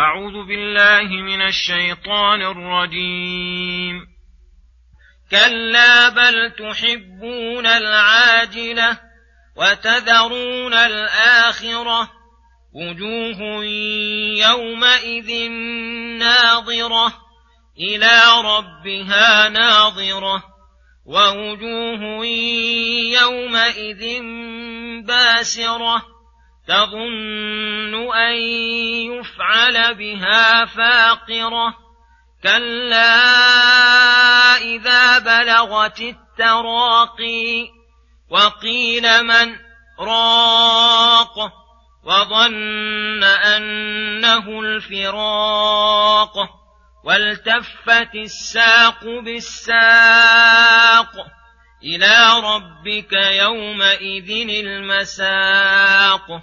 أعوذ بالله من الشيطان الرجيم. كلا بل تحبون العاجلة وتذرون الآخرة. وجوه يومئذ ناظرة. إلى ربها ناظرة. ووجوه يومئذ باسرة. تظن أن يفعل بها فاقرة. كلا إذا بلغت التراقي وقيل من راق وظن أنه الفراق والتفت الساق بالساق إلى ربك يومئذ المساق.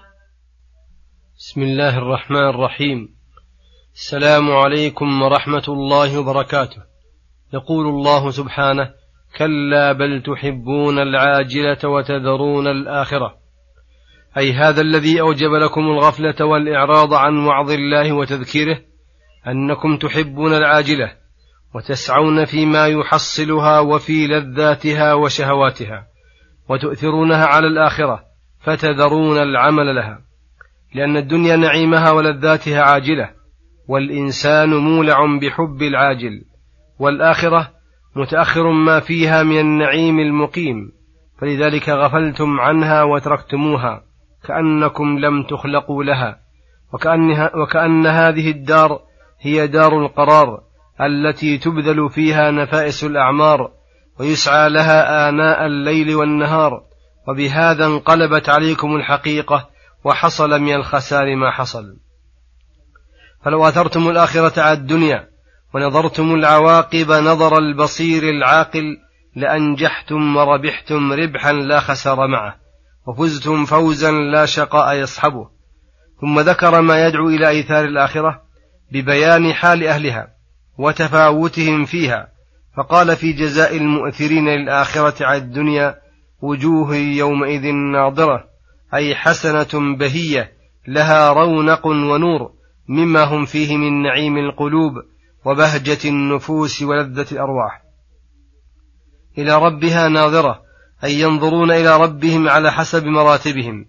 بسم الله الرحمن الرحيم. السلام عليكم ورحمة الله وبركاته. يقول الله سبحانه كلا بل تحبون العاجلة وتذرون الآخرة. أي هذا الذي أوجب لكم الغفلة والإعراض عن وعظ الله وتذكيره أنكم تحبون العاجلة وتسعون فيما يحصلها وفي لذاتها وشهواتها وتؤثرونها على الآخرة فتذرون العمل لها. لأن الدنيا نعيمها ولذاتها عاجلة والإنسان مولع بحب العاجل والآخرة متأخر ما فيها من النعيم المقيم فلذلك غفلتم عنها وتركتموها كأنكم لم تخلقوا لها وكأنها وكأن هذه الدار هي دار القرار التي تبذل فيها نفائس الأعمار ويسعى لها آناء الليل والنهار وبهذا انقلبت عليكم الحقيقة وحصل من الخسار ما حصل. فلو أثرتم الآخرة على الدنيا ونظرتم العواقب نظر البصير العاقل لأنجحتم وربحتم ربحا لا خسر معه وفزتم فوزا لا شقاء يصحبه. ثم ذكر ما يدعو إلى إيثار الآخرة ببيان حال أهلها وتفاوتهم فيها فقال في جزاء المؤثرين للآخرة على الدنيا وجوه يومئذ ناظرة أي حسنة بهية لها رونق ونور مما هم فيه من نعيم القلوب وبهجة النفوس ولذة الأرواح. إلى ربها ناظرة أي ينظرون إلى ربهم على حسب مراتبهم.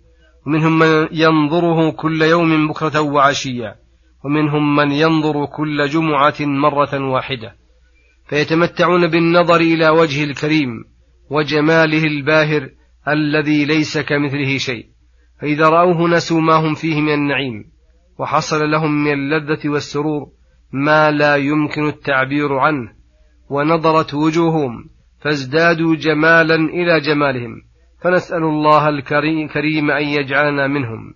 ومنهم من ينظره كل يوم بكرة وعشيا ومنهم من ينظر كل جمعة مرة واحدة. فيتمتعون بالنظر إلى وجه الكريم وجماله الباهر الذي ليس كمثله شيء. فإذا رأوه نسوا ما هم فيه من النعيم وحصل لهم من اللذة والسرور ما لا يمكن التعبير عنه ونظرت وجوههم فازدادوا جمالا إلى جمالهم. فنسأل الله الكريم أن يجعلنا منهم.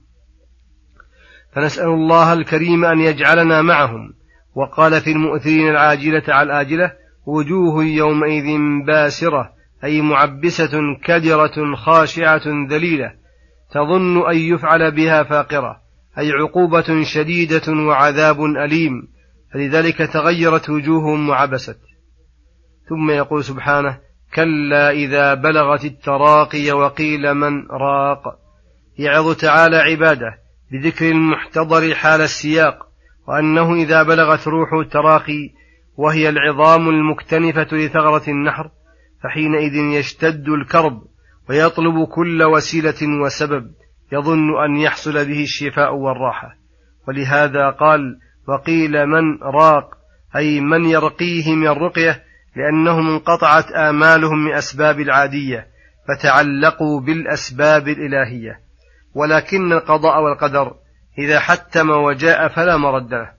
فنسأل الله الكريم أن يجعلنا معهم. وقال في المؤثرين العاجلة على الآجلة وجوه يومئذ باسرة أي معبسة كدرة خاشعة ذليلة. تظن أن يفعل بها فاقرة أي عقوبة شديدة وعذاب أليم. فلذلك تغيرت وجوههم وعبست. ثم يقول سبحانه كلا إذا بلغت التراقي وقيل من راق. يعظ تعالى عباده بذكر المحتضر حال السياق وأنه إذا بلغت روح التراقي وهي العظام المكتنفة لثغرة النحر فحينئذ يشتد الكرب. ويطلب كل وسيلة وسبب يظن أن يحصل به الشفاء والراحة. ولهذا قال وقيل من راق أي من يرقيه من الرقية لأنهم انقطعت آمالهم من أسباب العادية فتعلقوا بالأسباب الإلهية. ولكن القضاء والقدر إذا حتم وجاء فلا مرد له.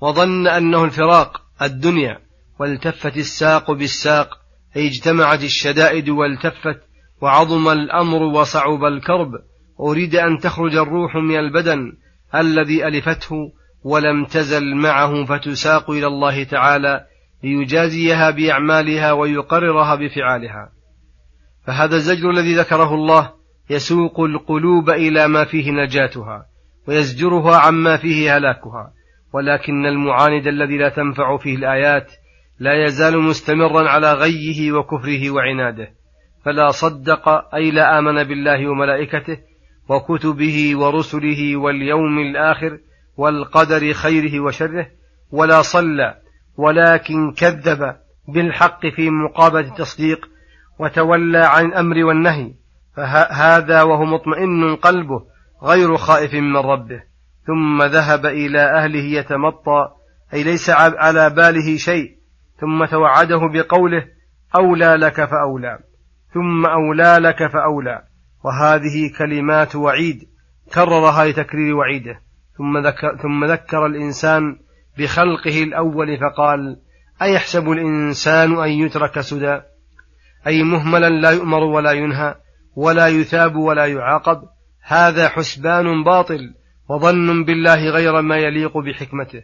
وظن أنه الفراق الدنيا والتفت الساق بالساق اجتمعت الشدائد والتفت وعظم الأمر وصعب الكرب. أريد أن تخرج الروح من البدن الذي ألفته ولم تزل معه فتساق إلى الله تعالى ليجازيها بأعمالها ويقررها بفعالها. فهذا الزجر الذي ذكره الله يسوق القلوب إلى ما فيه نجاتها ويزجرها عما فيه هلاكها. ولكن المعاند الذي لا تنفع فيه الآيات لا يزال مستمرا على غيه وكفره وعناده فلا صدق أي لا آمن بالله وملائكته وكتبه ورسله واليوم الآخر والقدر خيره وشره ولا صلى ولكن كذب بالحق في مقابلة التصديق وتولى عن الأمر والنهي فهذا وهو مطمئن قلبه غير خائف من ربه ثم ذهب إلى أهله يتمطى أي ليس على باله شيء ثم توعده بقوله أولى لك فأولى ثم أولى لك فأولى. وهذه كلمات وعيد كررها لتكرير وعيده. ثم ذكر, ثم ذكر الإنسان بخلقه الأول فقال أيحسب الإنسان أن يترك سدى؟ أي مهملا لا يؤمر ولا ينهى ولا يثاب ولا يعاقب. هذا حسبان باطل وظن بالله غير ما يليق بحكمته.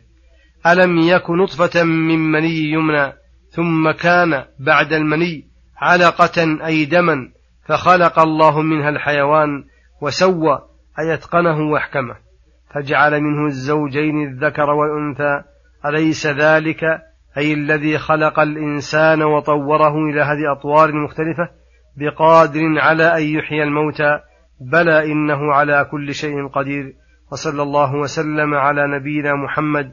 ألم يك نطفة من مني يمنى ثم كان بعد المني علقة أي دما فخلق الله منها الحيوان وسوى أي أتقنه وأحكمه فجعل منه الزوجين الذكر والأنثى أليس ذلك؟ أي الذي خلق الإنسان وطوره إلى هذه أطوار مختلفة بقادر على أن يحيي الموتى بلى إنه على كل شيء قدير وصلى الله وسلم على نبينا محمد